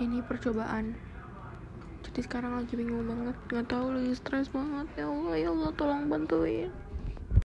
ini percobaan. Jadi sekarang lagi bingung banget. Nggak tahu lagi stres banget. Ya Allah ya Allah tolong bantuin.